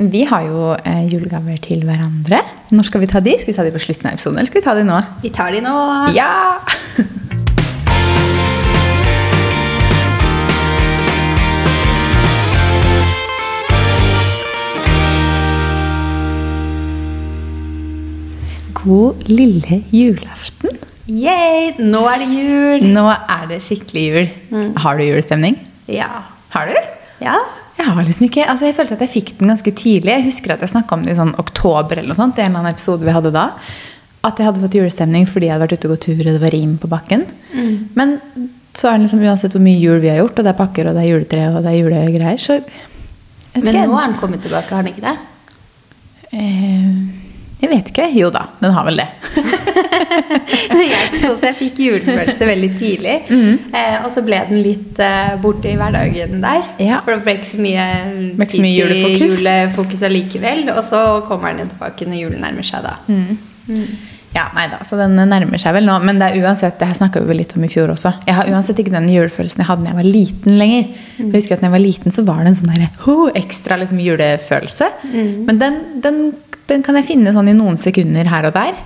Vi har jo eh, julegaver til hverandre. Når skal vi ta de? Skal vi ta de på slutten av episoden, eller skal vi ta de nå? Vi tar de nå. Ja! God lille julaften. Yay! Nå er det jul. Nå er det skikkelig jul. Har du julestemning? Ja. Har du? Ja. Jeg har liksom ikke, altså jeg følte at jeg fikk den ganske tidlig. Jeg husker at jeg snakka om det i sånn oktober eller noe sånt. Det er en eller annen episode vi hadde da. At jeg hadde fått julestemning fordi jeg hadde vært ute og gått tur og det var rim på bakken. Men så er det liksom uansett hvor mye jul vi har gjort, og det er pakker og det er juletre og det er julegreier, så Men nå er den kommet tilbake, har den ikke det? Eh, Jeg vet ikke. Jo da, den har vel det. jeg også jeg fikk julefølelse veldig tidlig. Eh, og så ble den litt eh, borte i hverdagen der. Ja. For det ble ikke så mye ikke så mye julefokus. julefokus allikevel. Og så kommer den jo tilbake når julen nærmer seg, da. Ja, nei da, så den nærmer seg vel nå. Men det er uansett, det her snakka vi litt om i fjor også. Jeg har uansett ikke den julefølelsen jeg hadde da jeg var liten lenger. Jeg husker at når jeg var liten, så var det en sånn der, ho, ekstra liksom, julefølelse. Men den, den, den kan jeg finne sånn i noen sekunder her og der.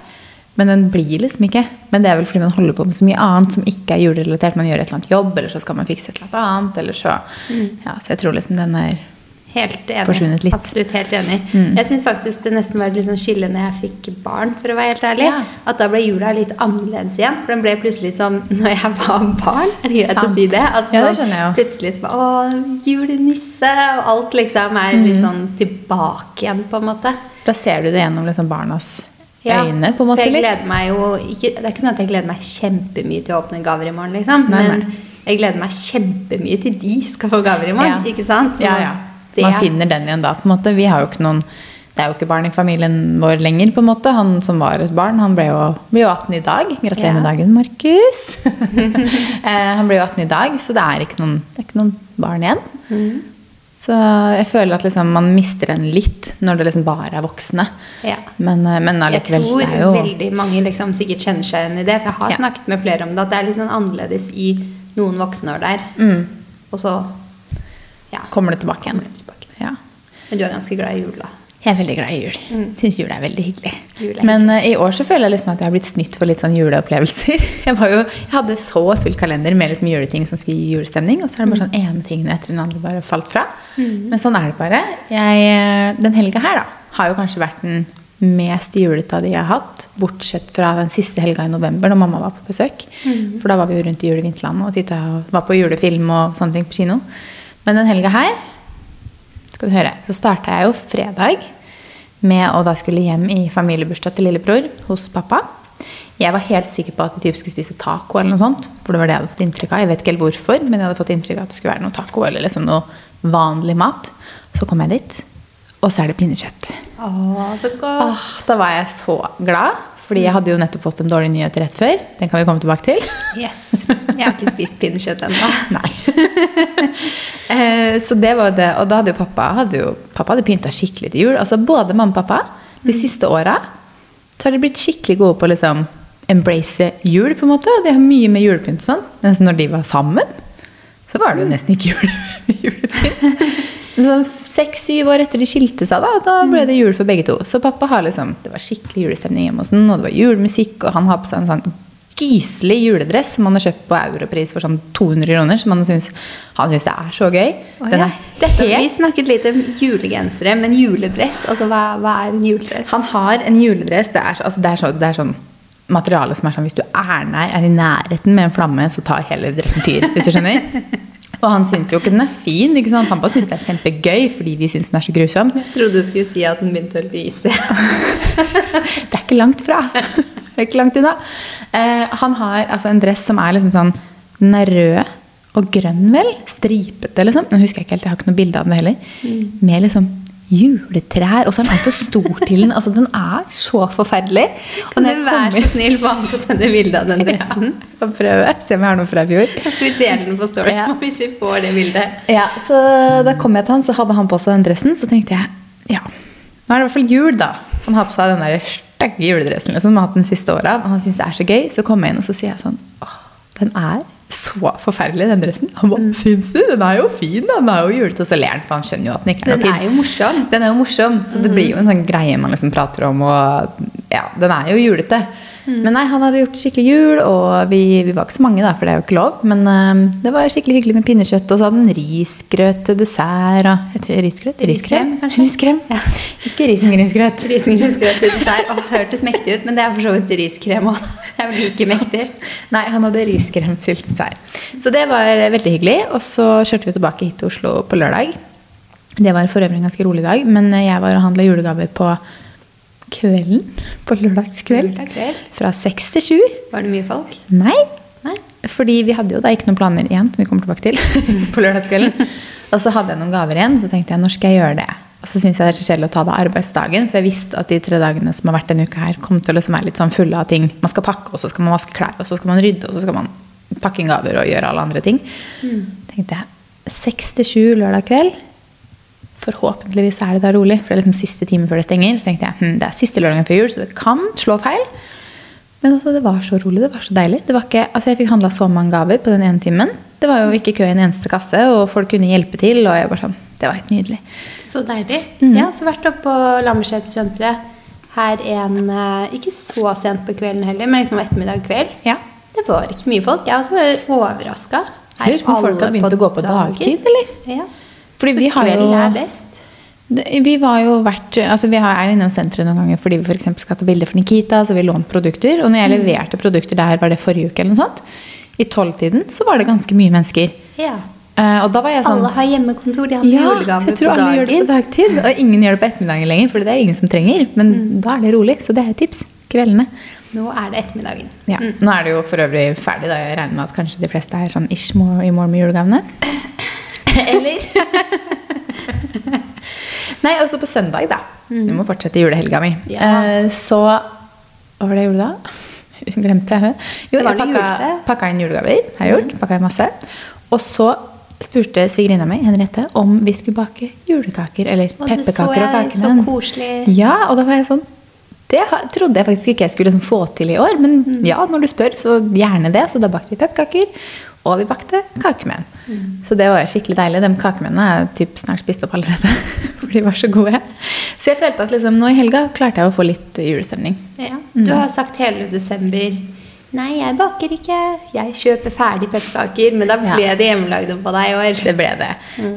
Men den blir liksom ikke. Men det er vel fordi man holder på med så mye annet som ikke er julerelatert. Man gjør et eller annet jobb, eller så skal man fikse et eller annet. Eller så, ja, så jeg tror liksom den er Helt enig. Absolutt helt enig. Jeg syns faktisk det nesten var et sånn skille når jeg fikk barn, for å være helt ærlig. Ja. At da ble jula litt annerledes igjen. For den ble plutselig som når jeg var barn. Er det greit å si det? Altså, Ja, det sånn, skjønner jeg jo. Plutselig som Å, julenisse! Og alt liksom er litt Mm. sånn tilbake igjen, på en måte. Da ser du det gjennom liksom barnas Ja, øyne, på en måte. litt. ikke, Det er ikke sånn at jeg gleder meg kjempemye til å åpne gaver i morgen, liksom. Nei, men nei. jeg gleder meg kjempemye til de skal få gaver i morgen. Ja. Ikke sant? Så Ja, ja. Det Man er- finner den igjen da. på en måte. Vi har jo ikke noen, Det er jo ikke barn i familien vår lenger. på en måte. Han som var et barn, han ble jo, ble jo 18 i dag. Gratulerer med dagen, Markus. Eh, han ble jo 18 i dag, så det er ikke noen, det er ikke noen barn igjen. Mm. Så jeg føler at liksom man mister den litt når det liksom bare er voksne. Ja. Men, men allikevel Jeg tror det jo veldig mange liksom sikkert kjenner seg igjen i det. For jeg har Ja. snakket med flere om det, at det er litt sånn annerledes i noen voksenår der. mm, Og så ja. Kommer det tilbake igjen. tilbake. Ja. Men du er ganske glad i jul, da. Jeg er veldig glad i jul. Mm. Syns jul er veldig hyggelig. Er hyggelig. Men uh, i år så føler jeg liksom at jeg har blitt snytt for litt sånn juleopplevelser. Jeg, var jo, jeg hadde så full kalender med liksom juleting som skulle gi julestemning, og så er det bare sånn ene tingen etter den andre bare falt fra. Men sånn er det bare. Jeg, eh, den helga her da, har jo kanskje vært den mest julete av de jeg har hatt, bortsett fra den siste helga i november når mamma var på besøk. For da var vi jo rundt i julevinterlandet og og var på julefilm og sånne ting på kino. Men den helga her skal du høre, så starta jeg jo fredag med å da skulle hjem i familiebursdag til lillebror hos pappa. Jeg var helt sikker på at de typ skulle spise taco, eller noe sånt, for det var det jeg hadde fått inntrykk av. Jeg vet ikke helt hvorfor, men jeg hadde fått inntrykk av at det skulle være noe taco eller liksom noe vanlig mat. Så kom jeg dit, og så er det pinnekjøtt. Å, så godt. Åh, da var jeg så glad, fordi jeg hadde jo nettopp fått en dårlig nyhet rett før. Den kan vi komme tilbake til. Yes. Jeg har ikke spist pinnekjøtt ennå. Nei. Eh, så det var det. Og da hadde jo pappa hadde jo, pappa hadde pynta skikkelig til jul. Altså både mamma og pappa de siste åra så har de blitt skikkelig gode på å liksom embrace jul, på en måte. De har mye med julepynt og sånn. Men når de var sammen, så var det jo nesten ikke jul, julepynt. Sånn Seks-syv år etter de skilte seg, da, da ble det jul for begge to. Så pappa har liksom, det var skikkelig julestemning hjemme hos ham, og det var julemusikk, og han har på seg en sånn gyselig juledress som han har kjøpt på Europris for sånn 200 kroner, som han syns, han syns det er så gøy. Oh, Den ja. er vi helt snakket litt om julegensere, men juledress, altså hva, hva er en juledress? Han har en juledress. Det er, altså, det er, så, det er sånn materiale som er sånn Hvis du er nær, er i nærheten med en flamme, så tar hele dressen fyr. Hvis du skjønner? Og han syns jo ikke den er fin. ikke sant? Han bare syns det er kjempegøy fordi vi syns den er så grusom. Jeg trodde du skulle si at den begynte å lyse. Det er ikke langt fra. Det er ikke langt unna. Eh, han har altså en dress som er liksom sånn Den er rød og grønn, vel? Stripete, liksom. Nå husker jeg ikke helt, jeg har ikke noe bilde av den heller. Med liksom juletrær. Og så er den altfor stor til den. Altså, den er så forferdelig. Og Kan du være kommer- så snill få han til å sende bilde av den dressen? Ja, prøve. Se om jeg har noe fra i fjor. Da skal vi dele den på Story Ja. hvis vi får det bildet. Ja, så Da kom jeg til han, så hadde han på seg den dressen. Så tenkte jeg ja, nå er det i hvert fall jul, da. Han har på seg den der stygge juledressen liksom, som han har hatt den siste åra. Og han syns det er så gøy. Så kommer jeg inn og så sier jeg sånn Åh, den er så forferdelig, den dressen. Han bare, syns du? Den er jo fin. Den er jo julete. Og så ler han, for han skjønner jo at den ikke er noe fin. er jo morsom. Den er jo morsom, så det blir jo en sånn greie man liksom prater om. Og ja, den er jo julete. Men nei, han hadde gjort skikkelig jul, og vi, vi var ikke så mange, da, for det er jo ikke lov. Men uh, det var skikkelig hyggelig med pinnekjøtt, og så hadde han risgrøt til dessert. Og, jeg tror, risgrøt? Riskrem, kanskje? Riskrem. Ja. Ikke risengrynsgrøt. Risengrynsgrøt til dessert. Åh, hørtes mektig ut, men det er for så vidt riskrem òg. Det er vel like mektig. Nei, han hadde riskrem til dessert. Så det var veldig hyggelig. Og så kjørte vi tilbake hit til Oslo på lørdag. Det var for øvrig en ganske rolig dag, men jeg var og handla julegaver på kvelden. På lørdagskveld. Lørdagskveld. Fra seks til sju. Var det mye folk? Nei. Nei. Fordi vi hadde jo da ikke noen planer igjen, som vi kommer tilbake til, på lørdagskvelden. Og så hadde jeg noen gaver igjen, så tenkte jeg når skal jeg gjøre det? Og så syns jeg det er så kjedelig å ta det arbeidsdagen, for jeg visste at de tre dagene som har vært denne uka her, kom til å liksom være litt sånn fulle av ting. Man skal pakke, og så skal man vaske klær, og så skal man rydde, og så skal man pakke inn gaver og gjøre alle andre ting. tenkte jeg seks til sju lørdag kveld. Forhåpentligvis er det da rolig, for det er liksom siste time før det stenger. Så tenkte jeg hm, det er siste lørdagen før jul, så det kan slå feil. Men altså, det var så rolig, det var så deilig. Det var ikke, altså, jeg fikk handla så mange gaver på den ene timen. Det var jo ikke kø i en eneste kasse, og folk kunne hjelpe til. og jeg bare sånn, Det var helt nydelig. Så deilig. Mm. Jeg har også vært oppe på Lambertsetersenteret her en eh, Ikke så sent på kvelden heller, men liksom ettermiddag kveld. Ja. Det var ikke mye folk. Jeg var også overraska. Lurer på om folk har begynt å gå på dagtid, eller? Ja. Fordi vi har jo er best. Vi var jo vært, altså vi er jo innom senteret noen ganger fordi vi for skal ta bilder for Nikita. så vi lånt produkter, Og når jeg leverte produkter der, var det forrige uke, eller noe sånt, i tolvtiden, så var det ganske mye mennesker. Ja. Uh, og da var jeg sånn Alle har hjemmekontor, de har ja, julegaver på alle gjør det på dagtid. Og ingen gjør det på ettermiddagen lenger, for det er ingen som trenger. Men da er det rolig, så det er et tips. Kveldene. Nå er det ettermiddagen. Ja. Nå er det jo for øvrig ferdig, da. Jeg regner med at kanskje de fleste er sånn ish i mål med julegavene. Eller? Nei, også på søndag, da. Vi må fortsette julehelga mi. Ja. Eh, Så Hva var det jeg gjorde da? Glemte jeg. Jo, jeg pakka, pakka inn julegaver. Har jeg gjort. Pakka inn masse. Og så spurte svigerinna mi, Henriette, om vi skulle bake julekaker. Eller pepperkaker og kaker. så koselig. Ja, og da var jeg sånn Det trodde jeg faktisk ikke jeg skulle liksom få til i år, men Mm. ja, når du spør, så gjerne det. Så da bakte vi pepperkaker, og vi bakte kakemenn. Mm. Så det var skikkelig deilig. De kakemennene er typ snart spist opp allerede, for de var så gode. Så jeg følte at liksom, nå i helga klarte jeg å få litt julestemning. Ja. Du har sagt hele desember Nei, jeg baker ikke. Jeg kjøper ferdig pepperkaker. Men da ble Ja. det hjemmelagde på deg i år. Det ble det.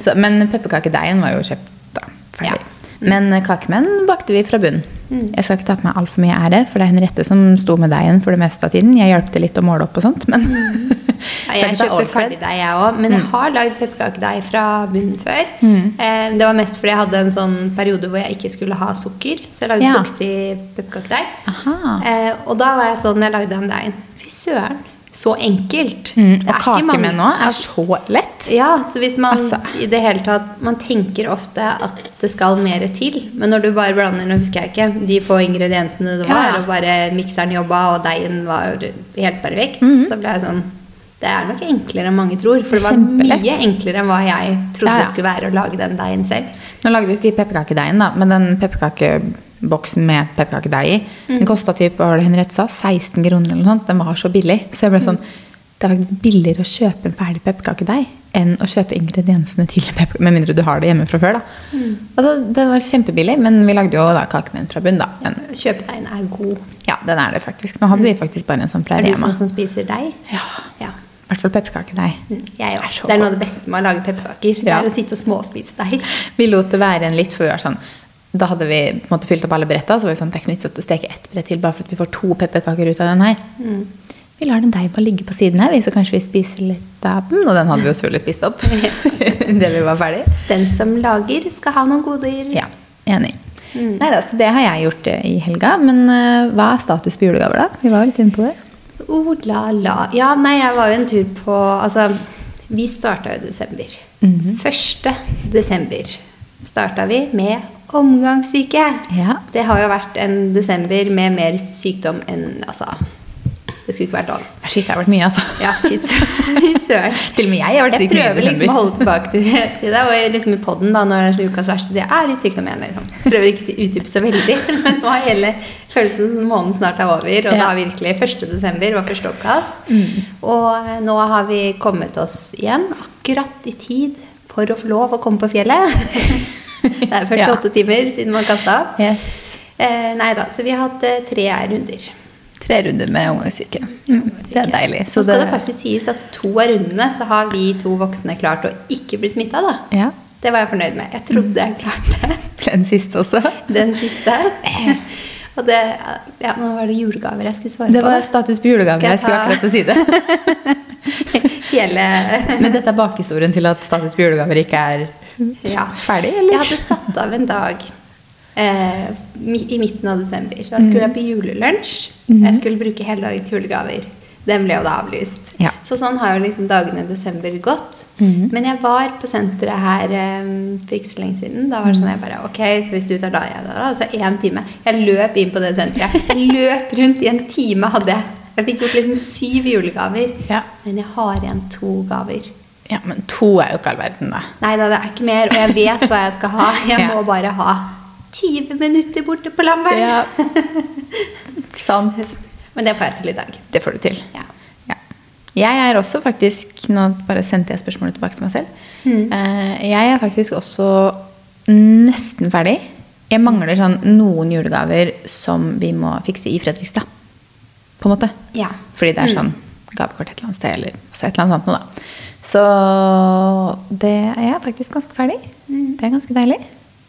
Så, men pepperkakedeigen var jo kjøpt da, ferdig. Ja. Men kakemenn bakte vi fra bunn. Jeg skal ikke ta på meg altfor mye ære, for det er Henriette som sto med deigen for det meste av tiden. Jeg hjalp til litt å måle opp og sånt, men Ja, Skal jeg ikke all deig, jeg òg. Men jeg har lagd pepperkakedeig fra bunnen før. Eh, det var mest fordi jeg hadde en sånn periode hvor jeg ikke skulle ha sukker. Så jeg lagde Ja. sukkerfri pepperkakedeig. Eh, og da var jeg sånn jeg lagde den deigen. Fy søren, så enkelt. Mm, og kake kakemenn òg er så lett. Ja, så hvis man Altså. i det hele tatt Man tenker ofte at det skal mer til. Men når du bare blander Nå husker jeg ikke de få ingrediensene det var, Ja, og bare mikseren jobba, og deigen var helt perfekt, Mhm. så ble jeg sånn Det er nok enklere enn mange tror. For det var Kjempelett. mye enklere enn hva jeg trodde Ja, ja. det skulle være å lage den deigen selv. Nå lagde du ikke pepperkakedeigen, da, men den pepperkakeboksen med pepperkakedeig i, Mm. den kosta typ, hva var det Henriette sa, 16 kroner eller noe sånt. Den var så billig. Så jeg ble sånn Det er faktisk billigere å kjøpe en ferdig pepperkakedeig enn å kjøpe ingrediensene til pepperkake. Med mindre du har det hjemme fra før, da. Mm. Altså, det var kjempebillig, men vi lagde jo da kakemenn fra bunn, da. Men Kjøpedeigen er god. ja, den er det faktisk. Nå hadde vi faktisk bare en sånn fra Er du Rema. sånn som spiser deig? Ja. Ja. I hvert fall pepperkakedeig. Det er så Det er noe av det beste med å lage pepperkaker. Det er å sitte og småspise deig. Vi lot det være en litt, for vi var sånn Da hadde vi på en måte fylt opp alle bretta, så var det sånn, det er ikke noe vits å steke ett brett til bare for at vi får to pepperkaker ut av den her. Vi lar den deigen bare ligge på siden her, så kanskje vi spiser litt av den. Og den hadde vi jo selvfølgelig spist opp det vi var ferdig. Den som lager, skal ha noen goder. Ja, enig. Neida, så det har jeg gjort eh, i helga. Men uh, hva er status på julegaver, da? Vi var litt inne på det. Oh la la. Ja, nei, jeg var jo en tur på Altså, vi starta jo i desember. Mhm. 1. desember starta vi med omgangssyke. Ja. Det har jo vært en desember med mer sykdom enn Altså Det skulle ikke vært lov. Shit, det har vært mye, altså. Ja, fy søren. Til og med jeg har vært syk mye i desember. Jeg prøver liksom å holde tilbake til, til deg. Og liksom i podden da, når det er så ukas verste, sier jeg er litt sykdom igjen. Liksom. Prøver ikke å utdype så veldig. Men nå er hele følelsen som måneden snart er over. Og Ja. da virkelig 1. desember var første oppkast. Og eh, nå har vi kommet oss igjen akkurat i tid for å få lov å komme på fjellet. Det er 48 timer siden man kasta opp. Yes. Eh, nei da, så vi har hatt eh, tre runder. Tre runder med omgangssyke. Mm, det er deilig. Så skal det faktisk sies at to av rundene så har vi to voksne klart å ikke bli smitta, da. Ja. Det var jeg fornøyd med. Jeg trodde jeg klarte det. Den siste også. den siste. Og det Ja, nå var det julegaver jeg skulle svare Det var på. status på julegaver. Jeg Jeg skulle akkurat å si det. Hele Men dette er bakhistorien til at status på julegaver ikke er Ja. ferdig, eller? Jeg hadde satt av en dag eh, i midten av desember. Da skulle jeg på julelunsj. Jeg skulle bruke hele dagen til julegaver. Den ble jo da avlyst. Ja. Så sånn har jo liksom dagene i desember gått. Mhm. Men jeg var på senteret her eh, for ikke så lenge siden. Da var det sånn jeg bare Ok, så hvis du tar da, jeg da. Altså én time. Jeg løp inn på det senteret. Jeg løp rundt i en time, hadde jeg. Jeg fikk gjort liksom syv julegaver. Ja. Men jeg har igjen to gaver. Ja, men to er jo ikke all verden, da. Nei da, det er ikke mer. Og jeg vet hva jeg skal ha. Jeg Ja. må bare ha 20 minutter borte på Lamberten. Ja. Sant. Men det får jeg til i dag. Det får du til. Ja. Ja. Jeg er også faktisk Nå bare sendte jeg spørsmålet tilbake til meg selv. Mm. Eh, Jeg er faktisk også nesten ferdig. Jeg mangler sånn noen julegaver som vi må fikse i Fredrikstad. På en måte. Ja. Fordi det er Mm. sånn gavekort et eller annet sted, eller altså et eller annet sånt noe, da. Så det er jeg faktisk ganske ferdig. Mm. Det er ganske deilig.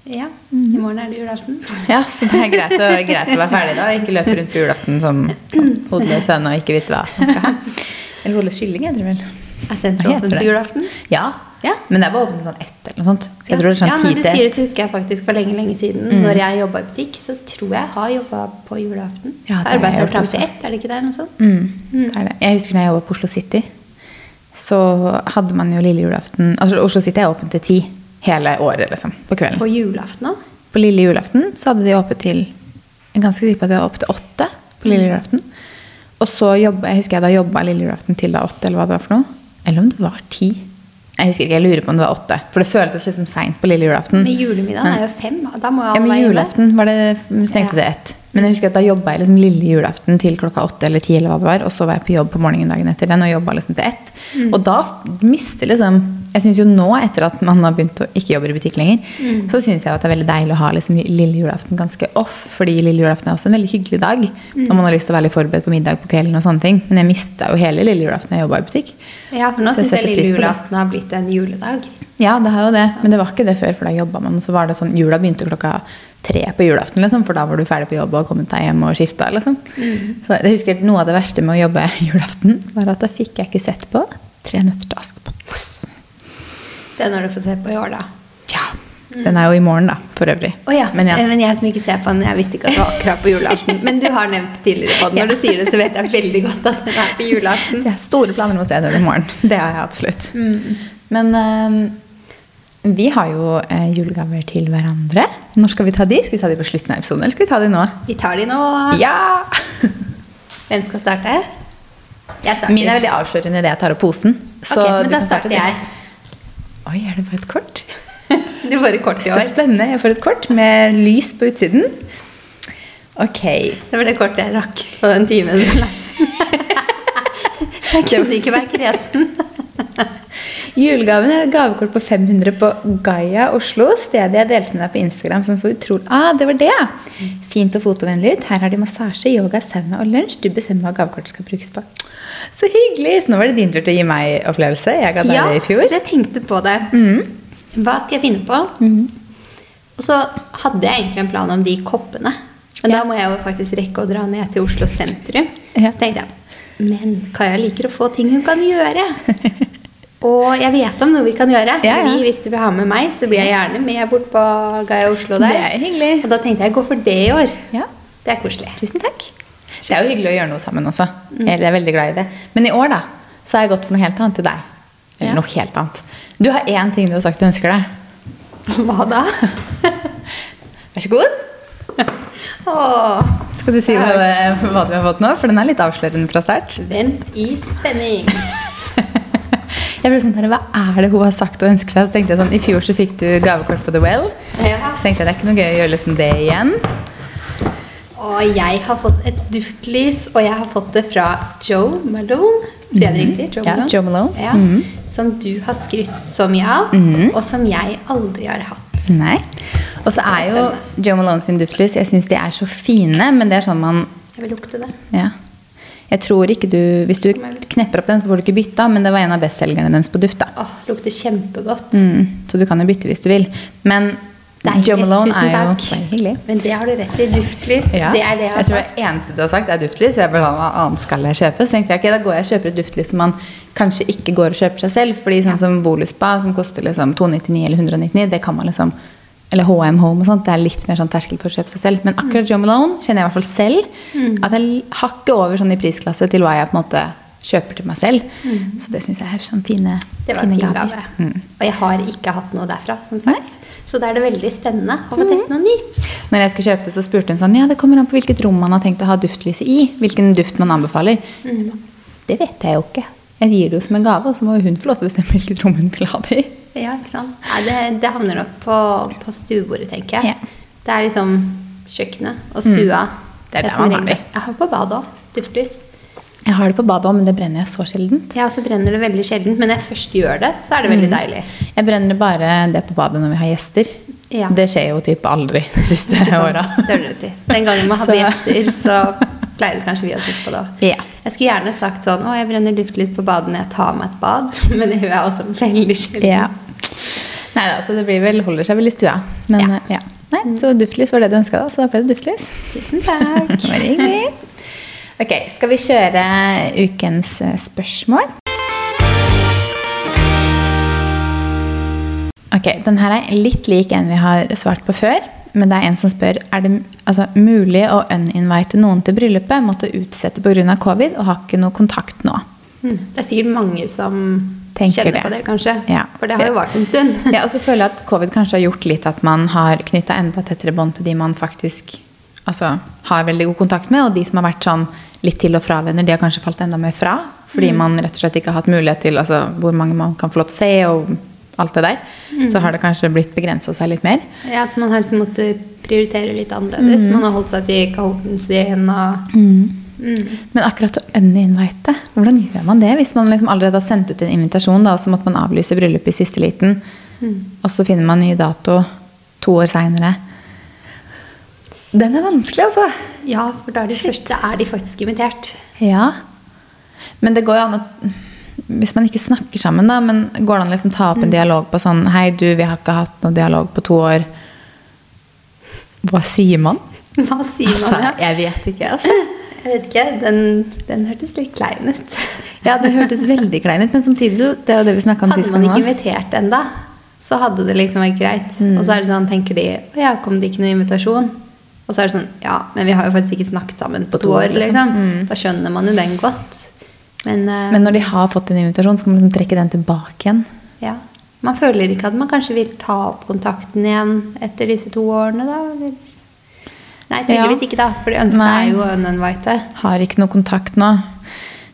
Ja. I morgen er det julaften. Ja, så det er greit å, greit å være ferdig da. Ikke løpe rundt på julaften som hodeløs høne og ikke vite hva man skal ha. Eller hodeløs kylling, heter det vel. Er senteret åpent på julaften? Ja. Ja. Men det er bare åpent sånn ett eller noe sånt. Så det ja, sånn når du sier det, så husker jeg faktisk for lenge lenge siden, Mm. når jeg jobba i butikk, så tror jeg har jobba på julaften. Ja, det gjort fram til ett, er det ikke det? Noe sånt? Mm, det er det. Jeg husker når jeg jobbet på Oslo City, så hadde man jo lille julaften Altså Oslo City er åpen til ti hele året, liksom. På kvelden. På julaften òg? På lille julaften så hadde de åpent til Jeg er ganske sikker på at de hadde opp til åtte på lille julaften. Og så jobba jeg husker jeg da jobba lille julaften til da åtte, eller hva det var for noe. Eller om det var ti. Jeg husker ikke, jeg lurer på om det var åtte. For det føltes liksom seint på lille julaften. Men julemiddagen er jo fem. Da må jo Ja, alle men være hjemme. julaften var det, stengte Ja. det ett. Men jeg husker at da jobba jeg liksom lille julaften til klokka åtte eller ti, eller hva det var, og så var jeg på jobb på morgenen dagen etter den og jobba liksom til ett. Mm. Og da mister liksom Jeg syns jo nå, etter at man har begynt å ikke jobbe i butikk lenger, Mm. så syns jeg at det er veldig deilig å ha liksom lille julaften ganske off, fordi lille julaften er også en veldig hyggelig dag. Mm. Og man har lyst til å være litt forberedt på middag på kvelden og sånne ting. Men jeg mista jo hele lille julaften jeg jobba i butikk. Ja, for nå syns jeg jeg lille julaften har blitt en juledag. Ja, det har jo det. Men det var ikke det før, for da jobba man. Så var det sånn, Jula begynte klokka tre på julaften, liksom, for da var du ferdig på jobb og kommet deg hjem og skifta. Liksom. Så jeg husker Noe av det verste med å jobbe julaften, var at da fikk jeg ikke sett på Tre nøtter til Askepott. Den har du fått se på i år, da. Ja. Den er jo i morgen, da, for øvrig. Oh, ja. Men ja. Eh, Men jeg som ikke ser på den, jeg visste ikke at det var akkurat på julaften. Men du har nevnt tidligere på den. Når du sier det, så vet jeg veldig godt at den er på julaften. Jeg har store planer om å se den i morgen. Det har jeg absolutt. Mm. Men eh, vi har jo eh, julegaver til hverandre. Når skal vi ta de? Skal vi ta de på slutten av episoden, eller skal vi ta de nå? Vi tar de nå. Ja! Hvem skal starte? Jeg starter. Min er veldig avslørende idet jeg tar opp posen. Så ok, men da starter jeg. Oi, er det bare et kort? Du får et kort i år. Det er spennende. Jeg får et kort med lys på utsiden. Ok. Det var det kortet jeg rakk på den timen. Jeg kunne ikke være kresen. Julegaven er et gavekort på 500 på Gaia Oslo. Stedet jeg delte med deg på Instagram som så utrolig Ah, det var det! ja. Fint og fotovennlig ut. Her har de massasje, yoga, sauna og lunsj. Du bestemmer hva gavekortet skal brukes på. Så hyggelig! Så nå var det din tur til å gi meg opplevelse. Jeg ga deg Ja, det i fjor. så jeg tenkte på det. Hva skal jeg finne på? Og så hadde jeg egentlig en plan om de koppene. Men Ja. da må jeg jo faktisk rekke å dra ned til Oslo sentrum. Ja. Så tenkte jeg Men Kaja liker å få ting hun kan gjøre. Og jeg vet om noe vi kan gjøre. Ja, ja. Hvis du vil ha med meg, så blir jeg gjerne med bort på Gaia Oslo der. Det er hyggelig. Og da tenkte jeg gå for det i år. Ja. Det er koselig. Tusen takk. Det er jo hyggelig å gjøre noe sammen også. Mm. Jeg er veldig glad i det. Men i år da, så har jeg gått for noe helt annet til deg. Eller Ja. noe helt annet. Du har én ting du har sagt du ønsker deg. Hva da? Vær så god. Åh, Skal du si hva, det, hva du har fått nå? For den er litt avslørende fra start. vent i spenning. Jeg ble sånn, Hva er det hun har sagt og ønsker seg? Så tenkte jeg sånn, I fjor så fikk du gavekort på The Well. Ja. Så tenkte jeg det er ikke noe gøy å gjøre liksom det igjen. Og jeg har fått et duftlys, og jeg har fått det fra Joe Malone. Sier jeg det riktig? Joe Ja, Malone? Joe Malone. Ja, Mhm. Som du har skrytt så mye av, og som jeg aldri har hatt. Nei. Og så er jo Joe Malone sin duftlys Jeg syns de er så fine, men det er sånn man Jeg vil lukte det. Ja. Jeg tror ikke du Hvis du knepper opp den, så får du ikke bytta, men det var en av bestselgerne deres på duft. da. Åh, lukter kjempegodt. Mm. Så du kan jo bytte hvis du vil. Men Deilig. Malone Tusen er jo takk. Hyggelig. Men det har du rett i. Duftlys. Ja. Det er det jeg har jeg tror sagt. det eneste du har sagt, er duftlys. Jeg bare Hva annet skal jeg kjøpe? Så tenkte jeg ok, da går jeg og kjøper et duftlys som man kanskje ikke går og kjøper seg selv. Fordi sånn som Voluspa, som koster liksom 299 eller 199, det kan man liksom eller HM Home og sånt, det er litt mer sånn terskel for å kjøpe seg selv. Men akkurat Jo Malone kjenner jeg i hvert fall selv at jeg hakker over sånn i prisklasse til hva jeg på en måte kjøper til meg selv. Så det syns jeg er sånn fine, Det var fine fin gaver. gave. Mm. Og jeg har ikke hatt noe derfra, som sagt. Så da er det veldig spennende å få teste noe nytt. Når jeg skulle kjøpe så spurte hun sånn Ja, det kommer an på hvilket rom man har tenkt å ha duftlyset i. Hvilken duft man anbefaler. Det vet jeg jo ikke. Jeg gir det jo som en gave, og så må hun få lov til å bestemme hvilket rom hun vil ha det i. Ja, ikke sant? Nei, det, det havner nok på, på stuebordet, tenker jeg. Ja. Det er liksom kjøkkenet og stua. Det er der man har det. Jeg har det på badet òg. Duftlys. Jeg har det på badet òg, men det brenner jeg så sjeldent. Jeg også brenner det veldig sjeldent, men når jeg først gjør det, så er det veldig deilig. Jeg brenner bare det på badet når vi har gjester. Ja. Det skjer jo typ aldri de siste åra. Den gangen man hadde Så- gjester, så pleide kanskje vi å sitte på det òg. Ja. Jeg skulle gjerne sagt sånn Å, jeg brenner duftlys på badet når jeg tar meg et bad. Men det gjør jeg også veldig sjelden. ja. Nei da, så det blir vel, holder seg vel i stua. Men Ja. ja. ja. Nei, så duftlys var det du ønska, da, så da ble det duftlys. Tusen takk. Bare hyggelig. Ok, skal vi kjøre ukens eh, spørsmål? Ok, den her er litt lik en vi har svart på før. Men det er en som spør er det altså, mulig å uninvite noen til bryllupet. Måtte utsette pga. covid og har ikke noe kontakt nå. Mm. Det er sikkert mange som kjenner det. på det, kanskje. Ja. For det har jo vart en stund. Ja, og så føler jeg at covid kanskje har gjort litt at man har knytta enda tettere bånd til de man faktisk altså, har veldig god kontakt med, og de som har vært sånn litt til og fra-venner, de har kanskje falt enda mer fra. Fordi man rett og slett ikke har hatt mulighet til altså, hvor mange man kan få lov til å se, og alt det der. Så har det kanskje blitt begrensa seg litt mer. Ja, så man har liksom måttet prioritere litt annerledes. Mm. Man har holdt seg til kohorten sin og Mm. Men akkurat å uninvite, hvordan gjør man det? Hvis man liksom allerede har sendt ut en invitasjon, da, og så måtte man avlyse bryllupet i siste liten, og så finner man ny dato to år seinere. Den er vanskelig, altså. Ja, for da er de, første, er de faktisk invitert. Ja. Men det går jo an å Hvis man ikke snakker sammen, da, men går det an å liksom ta opp en dialog på sånn Hei, du, vi har ikke hatt noen dialog på to år. Hva sier man? Hva sier man? Altså, jeg vet ikke, altså. Jeg vet ikke. Den, den hørtes litt klein ut. Ja, det hørtes veldig klein ut, men samtidig så Det er jo det vi snakka om Hadde man ikke invitert enda, så hadde det liksom vært greit. Og så er det sånn, tenker de Å ja, kom det ikke noe invitasjon? Og så er det sånn Ja, men vi har jo faktisk ikke snakket sammen på to år, liksom. Da skjønner man jo den godt. Men, uh, Men når de har fått en invitasjon, så kan man liksom trekke den tilbake igjen. ja. Man føler ikke at man kanskje vil ta opp kontakten igjen etter disse to årene, da? Eller? Nei, tydeligvis ikke, da. For de ønsker Nei. er jo uninvite. Har ikke noe kontakt nå,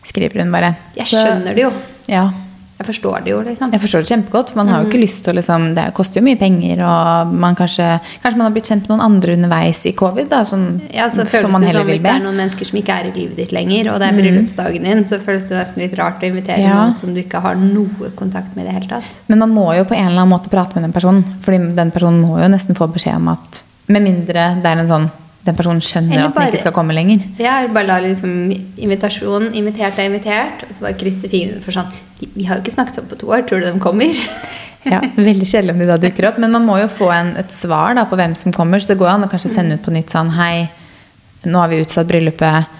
skriver hun bare. Jeg skjønner det jo. Ja, Jeg forstår det jo, liksom. Jeg forstår det kjempegodt, for man har jo ikke lyst til å liksom Det koster jo mye penger, og man kanskje Kanskje man har blitt kjent med noen andre underveis i covid, da, som, Ja, så føles som man heller som vil Hvis det er noen mennesker som ikke er i livet ditt lenger, og det er bryllupsdagen din, så føles det nesten litt rart å invitere Ja. noen som du ikke har noe kontakt med i det hele tatt. Men man må jo på en eller annen måte prate med den personen, fordi den personen må jo nesten få beskjed om at Med mindre det er en sånn den personen skjønner bare, at den ikke skal komme lenger. Ja, bare la liksom invitasjonen Invitert er invitert, og så bare krysse fingrene for sånn Vi har jo ikke snakket sammen på to år, tror du de kommer? Ja, Veldig om de da dukker opp. Men man må jo få en, et svar da, på hvem som kommer. Så det går an å kanskje sende ut på nytt sånn Hei, nå har vi utsatt bryllupet.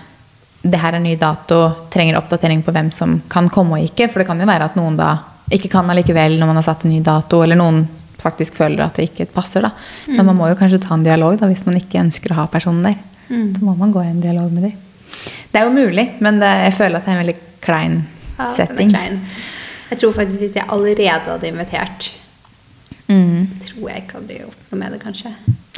Det her er ny dato. Trenger oppdatering på hvem som kan komme og ikke. For det kan jo være at noen da ikke kan allikevel når man har satt en ny dato. Eller noen faktisk føler at det ikke passer. da. Men man må jo kanskje ta en dialog da, hvis man ikke ønsker å ha personen der. Så må man gå i en dialog med dem. Det er jo mulig, men det, jeg føler at det er en veldig klein Ja, setting. klein. Jeg tror faktisk hvis jeg allerede hadde invitert, Mm. tror jeg ikke hadde gjort noe med det, kanskje.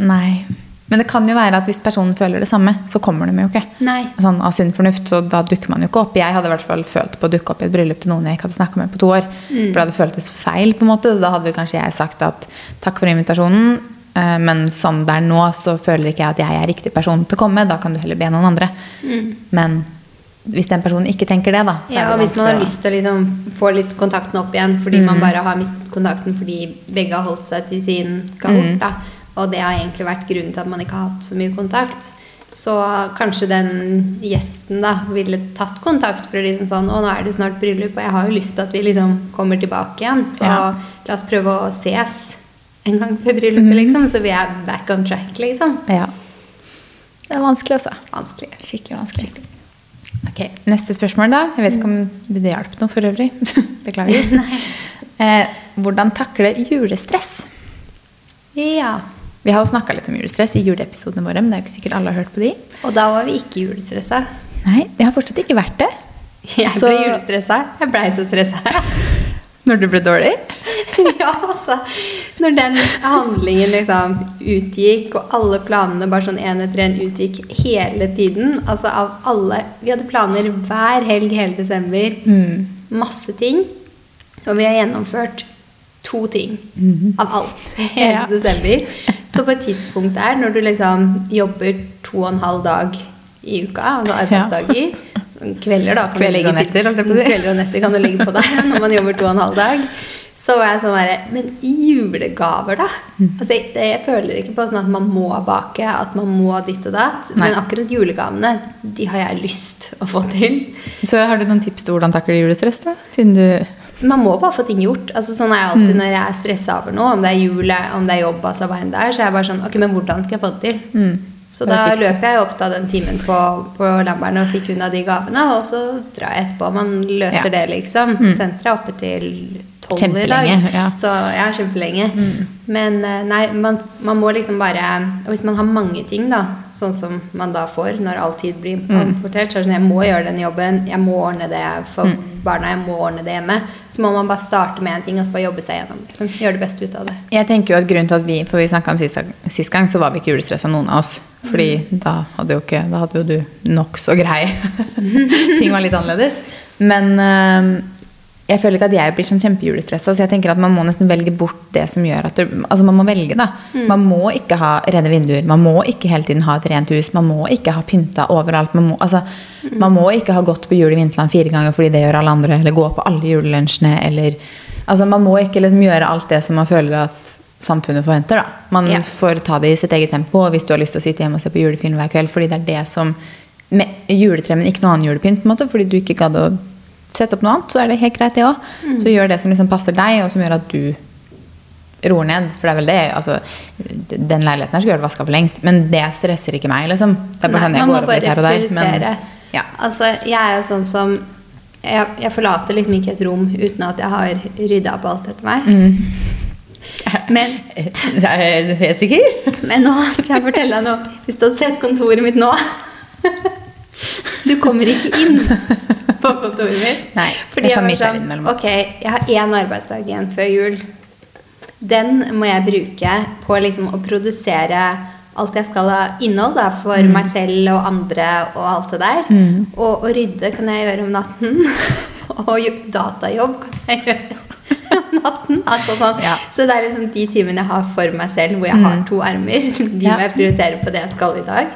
Nei. Men det kan jo være at hvis personen føler det samme, så kommer de jo ikke. Nei. Sånn Av sunn fornuft, så da dukker man jo ikke opp. Jeg hadde i hvert fall følt på å dukke opp i et bryllup til noen jeg ikke hadde snakka med på to år. For det hadde føltes feil, på en måte. Så da hadde kanskje jeg sagt at takk for invitasjonen, eh, men sånn det er nå, så føler ikke jeg at jeg er riktig person til å komme. Da kan du heller be noen andre. Men hvis den personen ikke tenker det, da, så Ja, og hvis man har lyst til å liksom få litt kontakten opp igjen fordi man bare har mistet kontakten fordi begge har holdt seg til sin kohort, da, og det har egentlig vært grunnen til at man ikke har hatt så mye kontakt, så kanskje den gjesten da ville tatt kontakt for å liksom sånn Å, nå er det snart bryllup, og jeg har jo lyst til at vi liksom kommer tilbake igjen, så Ja. la oss prøve å ses en gang før bryllupet, liksom, så vi er back on track, liksom. Ja. Det er vanskelig, altså. Vanskelig. Skikkelig vanskelig. Ok, Neste spørsmål, da. Jeg vet ikke om det hjalp noe for øvrig. Beklager. eh, hvordan takle julestress? Ja. Vi har jo snakka litt om julestress i juleepisodene våre, men det er jo ikke sikkert alle har hørt på de. Og da var vi ikke julestressa. Nei, det har fortsatt ikke vært det. Jeg Så- ble julestressa. Jeg blei så stressa. Når du ble dårlig. ja, altså. Når den handlingen liksom utgikk, og alle planene bare sånn én etter én utgikk hele tiden Altså av alle Vi hadde planer hver helg hele desember. Mm. Masse ting. Og vi har gjennomført to ting av alt hele Ja. desember. Så på et tidspunkt der, når du liksom jobber to og en halv dag i uka, altså arbeidsdager sånn Kvelder, da. Kan Kvelder og netter, si. Kvelder og netter kan du legge på deg når man jobber to og en halv dag. Så var jeg sånn herre Men julegaver, da? Mm. Altså, jeg, jeg føler ikke på sånn at man må bake, at man må ditt og datt. Nei. Men akkurat julegavene, de har jeg lyst å få til. Så har du noen tips til hvordan takle julestress, da? Siden du Man må bare få ting gjort. Altså, sånn er jeg alltid Mm. når jeg er stressa over noe. Om det er jul, om det er jobb, altså hva enn det er. Så er jeg bare sånn Ok, men hvordan skal jeg få det til? Mm. Så da det. løp jeg opp da den timen på, på Lambern og fikk unna de gavene. Og så drar jeg etterpå. Man løser Ja. det, liksom. Mm. Senteret er oppe til tolv i dag. Ja. Mm. Så ja, kjempelenge. Men eh, nei, man, man må liksom bare Og hvis man har mange ting, da, sånn som man da får når all tid blir Mm. importert, så er det sånn jeg må gjøre den jobben, jeg må ordne det for Mm. barna, jeg må ordne det hjemme. Så må man bare starte med en ting og så bare jobbe seg gjennom. Liksom. Gjøre det beste ut av det. Jeg tenker jo at grunnen til at vi For vi snakka om sist, sist gang, så var vi ikke julestressa noen av oss. Fordi da hadde jo ikke Da hadde jo du nokså grei Ting var litt annerledes. Men øhm, jeg føler ikke at jeg blir sånn kjempejulestressa. Så jeg tenker at man må nesten velge bort det som gjør at du, Altså man må velge, da. Man må ikke ha rene vinduer. Man må ikke hele tiden ha et rent hus. Man må ikke ha pynta overalt. Man må, altså, man må ikke ha gått på jul i Vinterland fire ganger fordi det gjør alle andre. Eller gå på alle julelunsjene. Eller Altså man må ikke liksom gjøre alt det som man føler at samfunnet forventer. da. Man yeah. får ta det i sitt eget tempo. Og hvis du har lyst til å sitte hjemme og se på julefilm hver kveld fordi det er det som med juletre, men ikke noe annen julepynt, på en måte, fordi du ikke gadd å sette opp noe annet, så er det helt greit, det òg. Så gjør det som liksom passer deg, og som gjør at du roer ned. For det er vel det altså, Den leiligheten her skulle vært vaska for lengst, men det stresser ikke meg, liksom. Det er bare sånn jeg går over litt her og der. Men, ja. Altså, jeg er jo sånn som jeg, jeg forlater liksom ikke et rom uten at jeg har rydda opp alt etter meg. Mm. Men, Er du helt sikker? men nå skal jeg fortelle deg noe. Hvis du hadde sett kontoret mitt nå Du kommer ikke inn på kontoret mitt. Nei, Fordi er jeg sånn var sånn. Ok, jeg har én arbeidsdag igjen før jul. Den må jeg bruke på liksom å produsere alt jeg skal ha innhold da, for Mm. meg selv og andre og alt det der. Og å rydde kan jeg gjøre om natten. og datajobb kan jeg gjøre om natten. Altså sånn. Ja. Så det er liksom de timene jeg har for meg selv, hvor jeg har to armer. De Mm. Ja. må jeg prioritere på det jeg skal i dag.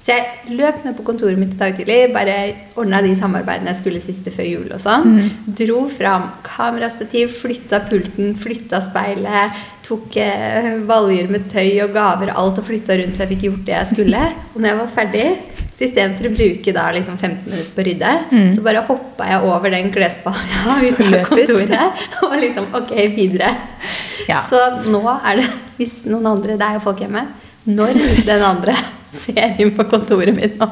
Så jeg løp ned på kontoret mitt i dag tidlig, bare ordna de samarbeidene jeg skulle siste før jul og sånn. Mm. Dro fram kamerastativ, flytta pulten, flytta speilet, tok eh, valjer med tøy og gaver, alt og flytta rundt så jeg fikk gjort det jeg skulle. Og når jeg var ferdig, så istedenfor å bruke da liksom 15 minutter på å rydde, så bare hoppa jeg over den klesbalja ut av Mm. Kontoret og liksom ok, videre. Ja. Så nå er det, hvis noen andre, det er jo folk hjemme, når den andre ser inn på kontoret mitt nå,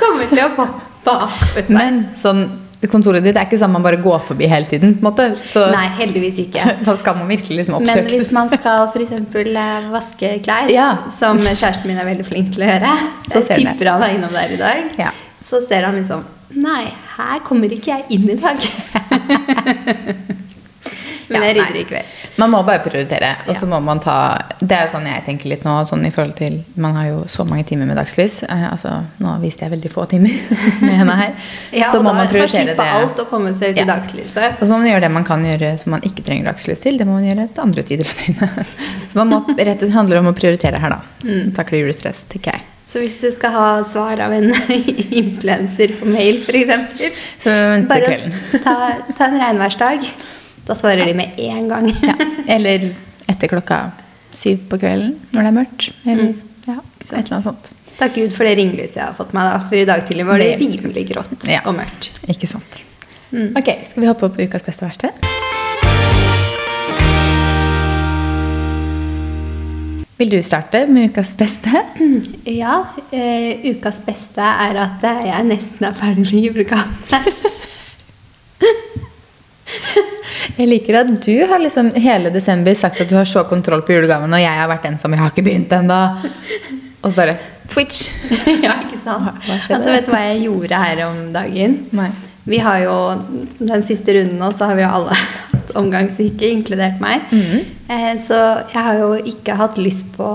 kommer til å få bakbesveis. Men sånn, kontoret ditt er ikke sånn man bare går forbi hele tiden. på en. Så Nei, heldigvis ikke. da skal man virkelig liksom Men hvis man skal f.eks. vaske klær, Ja. som kjæresten min er veldig flink til å gjøre Så Jeg tipper han er innom der i dag. Ja. Så ser han liksom Nei, her kommer ikke jeg inn i dag. Men jeg rydder i kveld. Man må bare prioritere. Og så må man ta Det er jo sånn jeg tenker litt nå, sånn i forhold til Man har jo så mange timer med dagslys. Eh, altså, nå viste jeg veldig få timer med henne her. Ja, så må da man prioritere slippe det. alt og komme seg ut i dagslyset. Og så må man gjøre det man kan gjøre som man ikke trenger dagslys til. Det må man gjøre til andre tider av døgnet. Så man må rett og handler om å prioritere her, da. Mm. Takle julestress, tenker jeg. Så hvis du skal ha svar av en influenser på mail, f.eks. Så Bare ta, ta en regnværsdag. Da svarer de med en gang. Ja. Eller etter klokka syv på kvelden når det er mørkt. Eller ja, et eller annet sånt. Takk Gud for det ringlyset jeg har fått meg, da. For i dag tidlig var det rimelig grått Ja. og mørkt. Ikke sant. Mm. Ok, skal vi hoppe opp på ukas beste og verste? Vil du starte med ukas beste? Ja, eh, ukas beste er at jeg nesten er ferdig med julegavene. Jeg liker at du har liksom hele desember sagt at du har så kontroll på julegavene, og jeg har vært den som jeg har ikke begynt ennå. Og så bare Twitch. ja, ikke sant? Altså, vet du hva jeg gjorde her om dagen? Nei. Vi har jo den siste runden nå, så har vi jo alle hatt omgangssyke, inkludert meg. Mm. Eh, så jeg har jo ikke hatt lyst på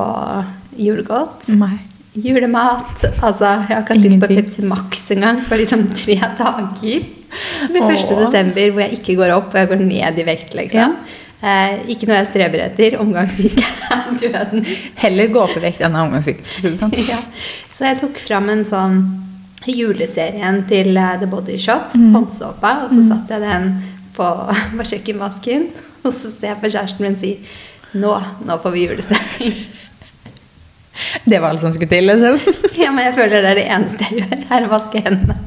julegodt. Nei. Julemat. Altså, jeg har ikke hatt lyst på Pepsi Max engang på liksom tre dager. Det blir 1. Desember hvor jeg ikke går opp, og jeg går ned i vekt, liksom. Eh, ikke noe jeg streber etter. Omgangssyke er døden. Heller gå opp i vekt enn omgangssyke. for sånn. ja. Så jeg tok fram en sånn juleserien til eh, The Body Shop, Mm. håndsåpa, og så satte jeg den på, på kjøkkenvasken. Og så ser jeg på kjæresten min og sier nå, nå får vi julestemning. Det var alt som skulle til, liksom. Ja, men jeg føler det er det eneste jeg gjør, er å vaske hendene.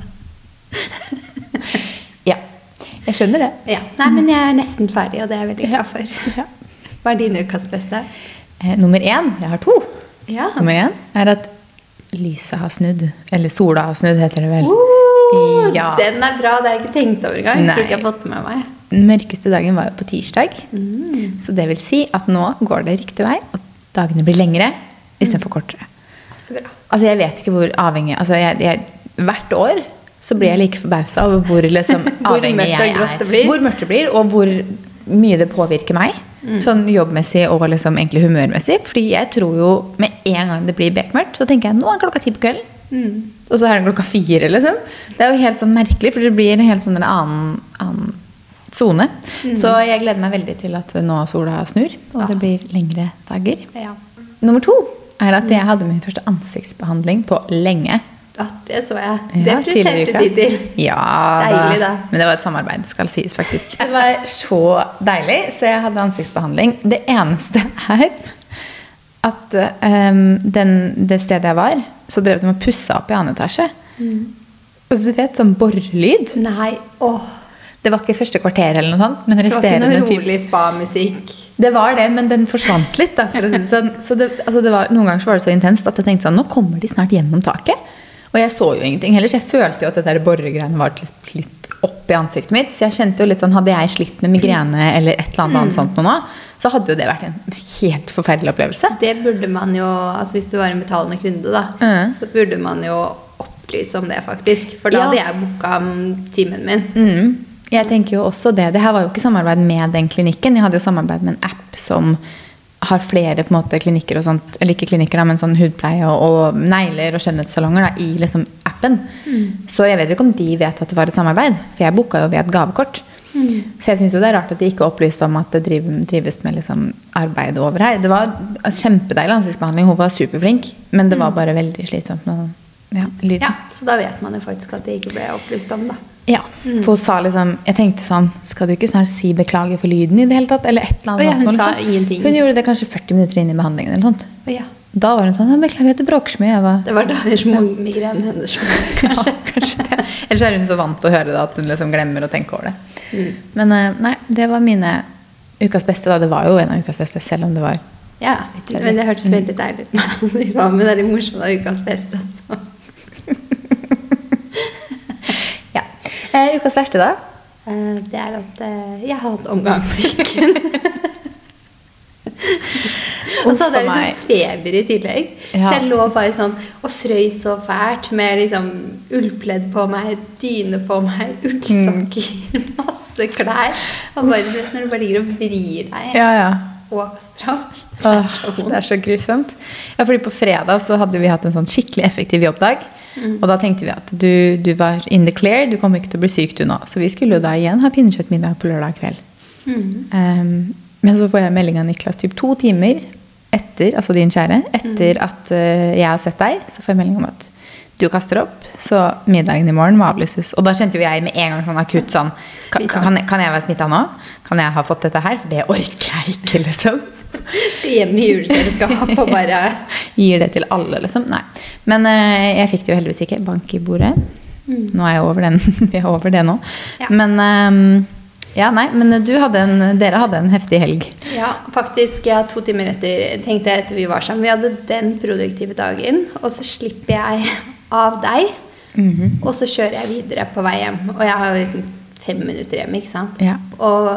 Ja. Jeg skjønner det. Ja. Nei, men jeg er nesten ferdig, og det er jeg veldig glad for. Ja. Hva er din ukas beste? Eh, nummer én, jeg har to. Ja. Nummer én er at lyset har snudd. Eller sola har snudd, heter det vel. Uh, Ja. Den er bra, det har jeg ikke tenkt over engang. Tror ikke jeg har fått med meg. Den mørkeste dagen var jo på tirsdag. Mm. Så det vil si at nå går det riktig vei, og dagene blir lengre istedenfor kortere. Så bra. Altså jeg vet ikke hvor avhengig altså jeg, jeg, Hvert år så blir jeg like forbausa over hvor liksom avhengig jeg er. Hvor mørkt det blir, og hvor mye det påvirker meg. Mm. Sånn jobbmessig og liksom egentlig humørmessig. Fordi jeg tror jo med en gang det blir bekmørkt, så tenker jeg nå er klokka ti på kvelden. Mm. Og så er det klokka fire, liksom. Det er jo helt sånn merkelig, for det blir en helt sånn en annen sone. Mm. Så jeg gleder meg veldig til at nå sola snur, og Ja. det blir lengre dager. Ja. Nummer to er at jeg hadde min første ansiktsbehandling på lenge. Det så jeg. Ja, det prioriterte de til. Ja, Deilig, da. Men det var et samarbeid, skal sies faktisk. Det var så deilig, så jeg hadde ansiktsbehandling. Det eneste er at um, den, det stedet jeg var, så drev de og pussa opp i annen etasje. Mm. Og så du vet, sånn borrelyd. Nei, åh. Det var ikke første kvarter eller noe sånt, men Så det var ikke noe rolig spa-musikk. Det var det, men den forsvant litt. Da, for å si det sånn. Så det, altså det var, noen ganger så var det så intenst at jeg tenkte sånn Nå kommer de snart gjennom taket. Og jeg så jo ingenting heller, så jeg følte jo at det der borregreiene var litt, opp i ansiktet mitt. Så jeg kjente jo litt sånn Hadde jeg slitt med migrene eller et eller annet, annet sånt noe nå, så hadde jo det vært en helt forferdelig opplevelse. Det burde man jo, altså hvis du var en betalende kunde, da, mm. så burde man jo opplyse om det, faktisk. For da Ja. hadde jeg booka timen min. Mm. Jeg tenker jo også det. Det her var jo ikke samarbeid med den klinikken. Jeg hadde jo samarbeid med en app som har flere på en måte klinikker og sånt, eller ikke klinikker, da, men sånn hudpleie og, og negler og skjønnhetssalonger da, i liksom appen. Så jeg vet ikke om de vet at det var et samarbeid, for jeg booka jo ved et gavekort. Så jeg syns jo det er rart at de ikke opplyste om at det drives med liksom arbeid over her. Det var kjempedeilig ansiktsbehandling, hun var superflink, men det var bare veldig slitsomt med ja, lyden. Ja, Så da vet man jo faktisk at det ikke ble opplyst om, da. Ja, for hun sa liksom Jeg tenkte sånn Skal du ikke snart si beklager for lyden i det hele tatt? Eller et eller annet ja, sånt hun sånt, sa liksom. ingenting. Hun gjorde det kanskje 40 minutter inn i behandlingen eller sånt. Ja. Da var hun sånn «Jeg Beklager at det bråker så mye. Var, Det var da migrenen hennes slo, kanskje. Ja, kanskje det. Ellers er hun så vant til å høre det at hun liksom glemmer å tenke over det. Mm. Men eh, nei, det var mine ukas beste. da Det var jo en av ukas beste, selv om det var Ja, men det hørtes veldig deilig ut. Hva med det morsomme ukas beste? Ja. Eh, ukas verste, da? Eh, Det er at eh, jeg har hatt omgangssyken. Og så hadde jeg liksom feber i tillegg. Ja. Så jeg lå bare sånn og frøys så fælt med liksom ullpledd på meg, dyne på meg, ullsokker, Mm. masse klær. Og bare, vet, når du bare ligger og vrir deg Ja, ja. og kaster opp. Det Åh, er så det er så grusomt. Ja, fordi på fredag så hadde vi hatt en sånn skikkelig effektiv jobbdag. Mm. Og da tenkte vi at du, du var in the clear, du kommer ikke til å bli syk du nå. Så vi skulle jo da igjen ha pinnekjøttmiddag på lørdag kveld. Mm. Um, men så får jeg melding av Niklas typ to timer etter, altså din kjære, etter Mm. at uh, jeg har sett deg, så får jeg melding om at du kaster opp, så middagen i morgen må avlyses. Og da kjente jo jeg med en gang sånn akutt sånn Kan, kan, kan jeg være smitta nå? Kan jeg ha fått dette her? For det orker jeg ikke, liksom. Skal hjem i juleselskap og bare Gir det til alle, liksom? Nei. Men uh, jeg fikk det jo heldigvis ikke. Bank i bordet. Nå er jeg over den. Vi er over det nå. Ja. Men um, ja, nei, men du hadde en, dere hadde en heftig helg. Ja, faktisk. Ja, to timer etter tenkte jeg etter vi var sammen. Vi hadde den produktive dagen, og så slipper jeg av deg. Mhm. Og så kjører jeg videre på vei hjem. Og jeg har liksom fem minutter hjem, ikke sant. Ja. Og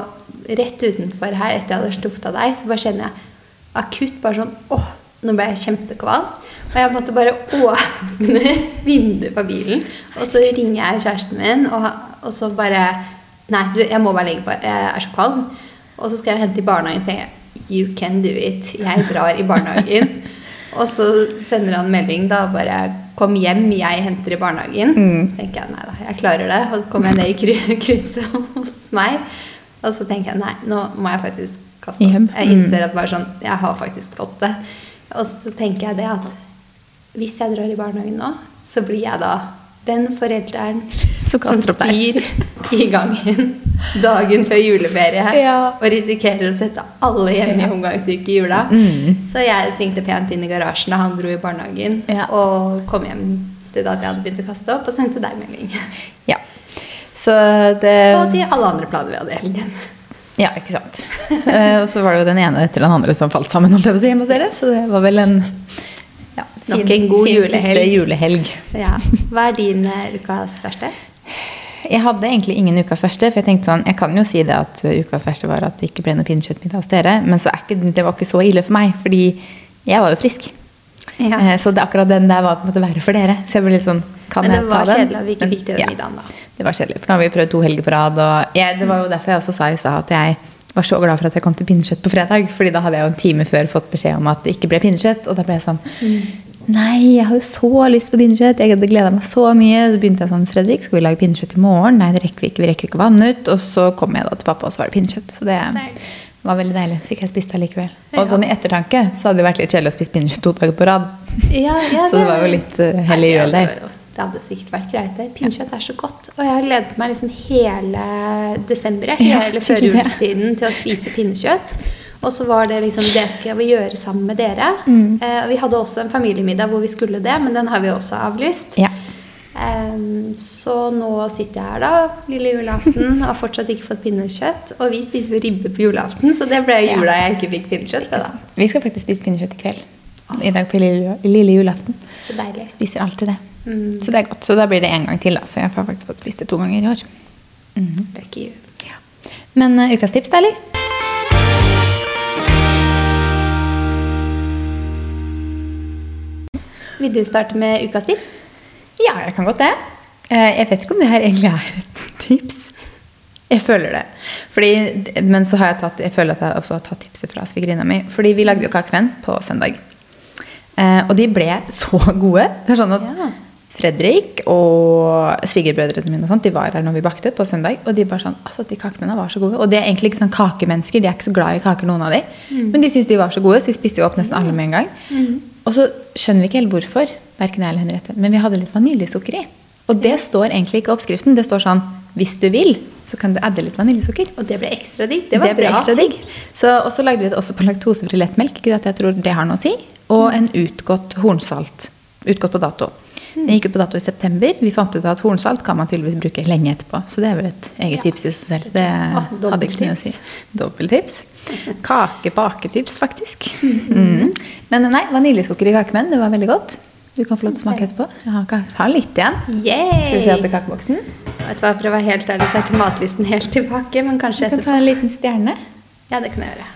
rett utenfor her, etter jeg hadde sluppet av deg, så bare kjenner jeg akutt bare sånn Åh, nå ble jeg kjempekvalm. Og jeg måtte bare åpne vinduet på bilen. Og så ringer jeg kjæresten min, og, og så bare Nei, du, jeg må bare legge på. Jeg er så kvalm. Og så skal jeg hente i barnehagen, så jeg You can do it. Jeg drar i barnehagen. og så sender han melding da bare Kom hjem, jeg henter i barnehagen. Mm. Så tenker jeg nei da, jeg klarer det. Og så kommer jeg ned i krysset hos meg. Og så tenker jeg nei, nå må jeg faktisk kaste opp. Jeg innser at bare sånn, jeg har faktisk fått det. Og så tenker jeg det at hvis jeg drar i barnehagen nå, så blir jeg da den forelderen Som spyr i gangen dagen før juleferie Ja. og risikerer å sette alle hjemme i omgangssyke i jula. Mm. Så jeg svingte pent inn i garasjen da han dro i barnehagen, Ja. og kom hjem til da at jeg hadde begynt å kaste opp, og sendte deg melding. Ja. Så det Og de alle andre planer vi hadde i helgen. Ja, ikke sant. Eh, og så var det jo den ene etter den andre som falt sammen holdt jeg på å si, hjemme hos dere. Så det var vel en ja, Nok en god fin julehelg. julehelg. Ja. Hva er din eh, ukas verste? Jeg hadde egentlig ingen ukas verste, for jeg tenkte sånn, jeg kan jo si det at uh, ukas verste var at det ikke ble noe pinnekjøttmiddag hos dere, men så ikke, det var ikke så ille for meg, fordi jeg var jo frisk. Ja. Eh, Så det, akkurat den der var på en måte verre for dere. Så jeg ble litt sånn, kan Men det var kjedelig at vi ikke fikk til den ja, middagen, da. Det var kjedelig, for nå har vi prøvd to helger på rad, og jeg, det var jo derfor jeg også sa i stad at jeg var så glad for at jeg kom til pinnekjøtt på fredag, fordi da hadde jeg jo en time før fått beskjed om at det ikke ble pinnekjøtt, og da ble jeg sånn Nei, jeg har jo så lyst på pinnekjøtt. Jeg hadde gleda meg så mye. Så begynte jeg sånn Fredrik, skal vi lage pinnekjøtt i morgen? Nei, det rekker vi ikke. Vi rekker ikke vann ut. Og så kom jeg da til pappa, og så var det pinnekjøtt. Så det Nei. var veldig deilig. Fikk jeg spist det likevel. Og sånn i ettertanke så hadde det vært litt kjedelig å spise pinnekjøtt to dager på rad. Ja, ja, Så det var jo litt uh, hell i uhell der. Det hadde sikkert vært greit. det. Pinnekjøtt er så godt. Og jeg har gledet meg liksom hele desember, hele Ja, førjulstiden, til å spise pinnekjøtt. Og så var det liksom det skal vi gjøre sammen med dere. Mm. Eh, vi hadde også en familiemiddag hvor vi skulle det, men den har vi også avlyst. Ja. Em, så nå sitter jeg her, da, lille julaften, og har fortsatt ikke fått pinnekjøtt. Og vi spiser jo ribbe på julaften, så det ble jula jeg ikke fikk pinnekjøtt. da. Vi skal faktisk spise pinnekjøtt i kveld. I dag på lille, lille julaften. Så deilig. Spiser alltid det. Mm. Så det er godt. Så da blir det en gang til, da. Så jeg har faktisk fått spist det to ganger i år. Mm. Lucky you. Ja. Men uh, ukas tips, da, eller? Vil du starte med ukas tips? Ja, jeg kan godt det. Eh, Jeg vet ikke om det her egentlig er et tips. Jeg føler det. Fordi, men så har jeg tatt, jeg føler at jeg også har tatt tipset fra svigerinna mi. Fordi vi lagde jo kakemenn på søndag. Eh, og de ble så gode. Det er sånn at Ja. Fredrik og svigerbrødrene mine og sånt, de var her når vi bakte på søndag. Og de bare sånn, altså de kakemennene var så gode. Og de er egentlig ikke sånn kakemennesker. De er ikke så glad i kaker, noen av de. Men de syntes de var så gode, så vi spiste jo opp nesten alle med en gang. Og så skjønner vi ikke helt hvorfor, verken jeg eller Henriette, men vi hadde litt vaniljesukker i. Og det står egentlig ikke i oppskriften. Det står sånn hvis du vil, så kan du adde litt vaniljesukker. Og det ble ekstra digg. Det var ble bra ekstra digg. Så, og så lagde vi det også på laktosefri lettmelk. Ikke at jeg tror det har noe å si. Og en utgått hornsalt. Utgått på dato. Den gikk ut på dato i september. Vi fant ut at hornsalt kan man tydeligvis bruke lenge etterpå. Så det er vel et eget tips i seg selv. Det hadde ikke så mye å si. Dobbeltips. Kake-baketips, faktisk. Mm. Mhm. Men nei, vaniljesukker i kakemenn, det var veldig godt. Du kan få lov til å smake etterpå. Jeg har, litt igjen. Skal vi se Yay! oppi kakeboksen? Vet du hva, For å være helt ærlig, så er ikke matlysten helt tilbake, men kanskje etterpå. Du kan ta en liten stjerne. Ja, det kan jeg gjøre.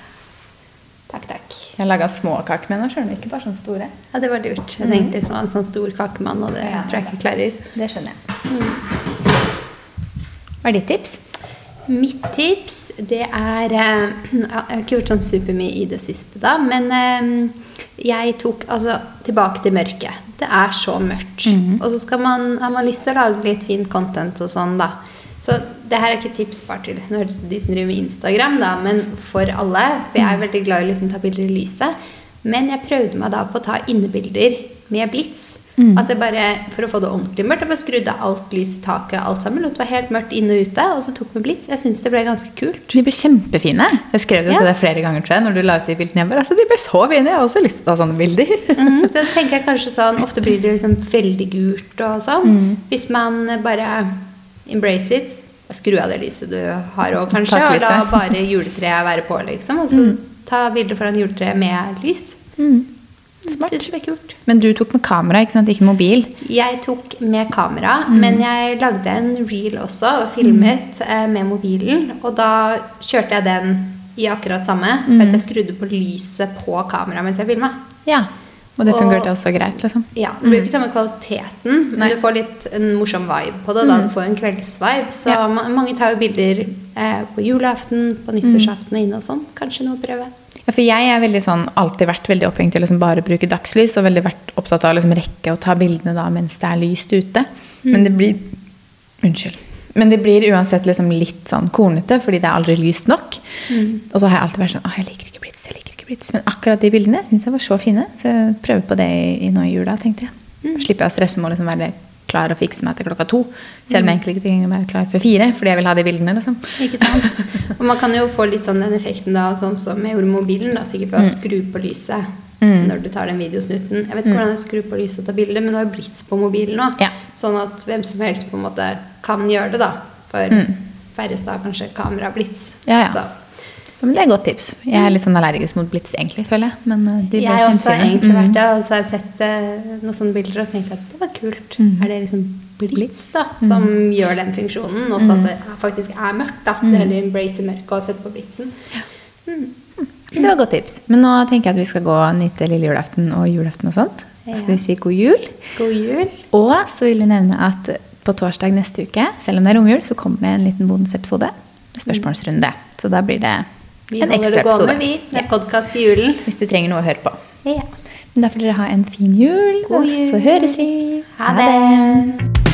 Jeg laga små kakemenn sjøl, ikke bare sånne store. Ja, det var lurt. Jeg tenkte liksom en sånn stor kakemann, og det Ja. tror jeg ikke klarer. Det skjønner jeg. Hva er ditt tips? Mitt tips, det er eh, Jeg har ikke gjort sånn supermye i det siste, da, men eh, jeg tok altså tilbake til mørket. Det er så mørkt. Og så man, har man lyst til å lage litt fint content og sånn, da. Så det her er ikke tips bare til de som driver med Instagram, da, men for alle. For jeg er veldig glad i å liksom ta bilder i lyset. Men jeg prøvde meg da på å ta innebilder med blits. Altså bare For å få det ordentlig mørkt. Jeg bare skrudde alt lys i taket alt sammen. Lot det være helt mørkt inne og ute, og så tok vi blits. Jeg syns det ble ganske kult. De ble kjempefine. Jeg skrev det Ja. til deg flere ganger tror jeg, når du la ut de bildene. Jeg bare, altså, de ble så fine. Jeg har også lyst til å ta sånne bilder. Mm, så tenker jeg kanskje sånn Ofte blir det liksom veldig gult og sånn. Hvis man bare embrace it Skru av det lyset du har òg, kanskje, og la bare juletreet være på, liksom. Og så ta bilde foran juletreet med lys. Smart. Det ble kult. Men du tok med kamera, ikke sant? Ikke mobil. Jeg tok med kamera, men jeg lagde en reel også og filmet eh, med mobilen. Og da kjørte jeg den i akkurat samme, for at jeg skrudde på lyset på kamera mens jeg filma. Ja. Og det Og- fungerte også greit, liksom. Ja, Det blir ikke samme kvaliteten, men Nei. du får litt en morsom vibe på det. da, Du får jo en kveldsvibe. Så Ja. ma mange tar jo bilder eh, på julaften, på nyttårsaften og inne og sånn. Kanskje noe å prøve. Ja, for jeg er veldig sånn, alltid vært veldig opphengt i å liksom bare bruke dagslys, og veldig vært opptatt av å liksom rekke å ta bildene da mens det er lyst ute. Men det blir Unnskyld. Men det blir uansett liksom litt sånn kornete, fordi det er aldri lyst nok. Og så har jeg alltid vært sånn Å, jeg liker ikke blits, jeg liker blits. Men akkurat de bildene syns jeg var så fine, så jeg prøver på det i, i nå i jula, tenkte jeg. Mm. slipper jeg å stresse med å liksom være klar og fikse meg til klokka to. Selv om jeg egentlig ikke er klar før fire, fordi jeg vil ha de bildene, liksom. Ikke sant? Og man kan jo få litt sånn den effekten da, sånn som jeg gjorde med mobilen. da, Sikkert ved å skru på lyset når du tar den videosnutten. Jeg vet ikke hvordan jeg skrur på lyset og tar bilde, men du har blits på mobilen nå. Ja. Sånn at hvem som helst på en måte kan gjøre det, da. For færreste har kanskje kamera blitz. Ja, ja. Så. Ja, men det er et godt tips. Jeg er litt sånn allergisk mot blits, egentlig, føler jeg. Men uh, de Jeg har også egentlig Mm. vært det, og så har jeg sett eh, noen sånne bilder og tenkt at det var kult. Mm. Er det liksom blits da, som gjør den funksjonen, og så Mm. at det er- faktisk er mørkt? da. Du heller embracer mørket og setter på blitsen. Det var et godt tips. Men nå tenker jeg at vi skal gå og nyte lille julaften og julaften og sånt. Så Så vi sier god jul. God jul. Og så vil vi nevne at på torsdag neste uke, selv om det er romjul, så kommer det en liten bonusepisode. Spørsmålsrunde. Så da blir det Vi en holder det gående, vi. med Ja. podkast i julen. Hvis du trenger noe å høre på. Ja. Men da får dere ha en fin jul, God og så høres vi. Ha det.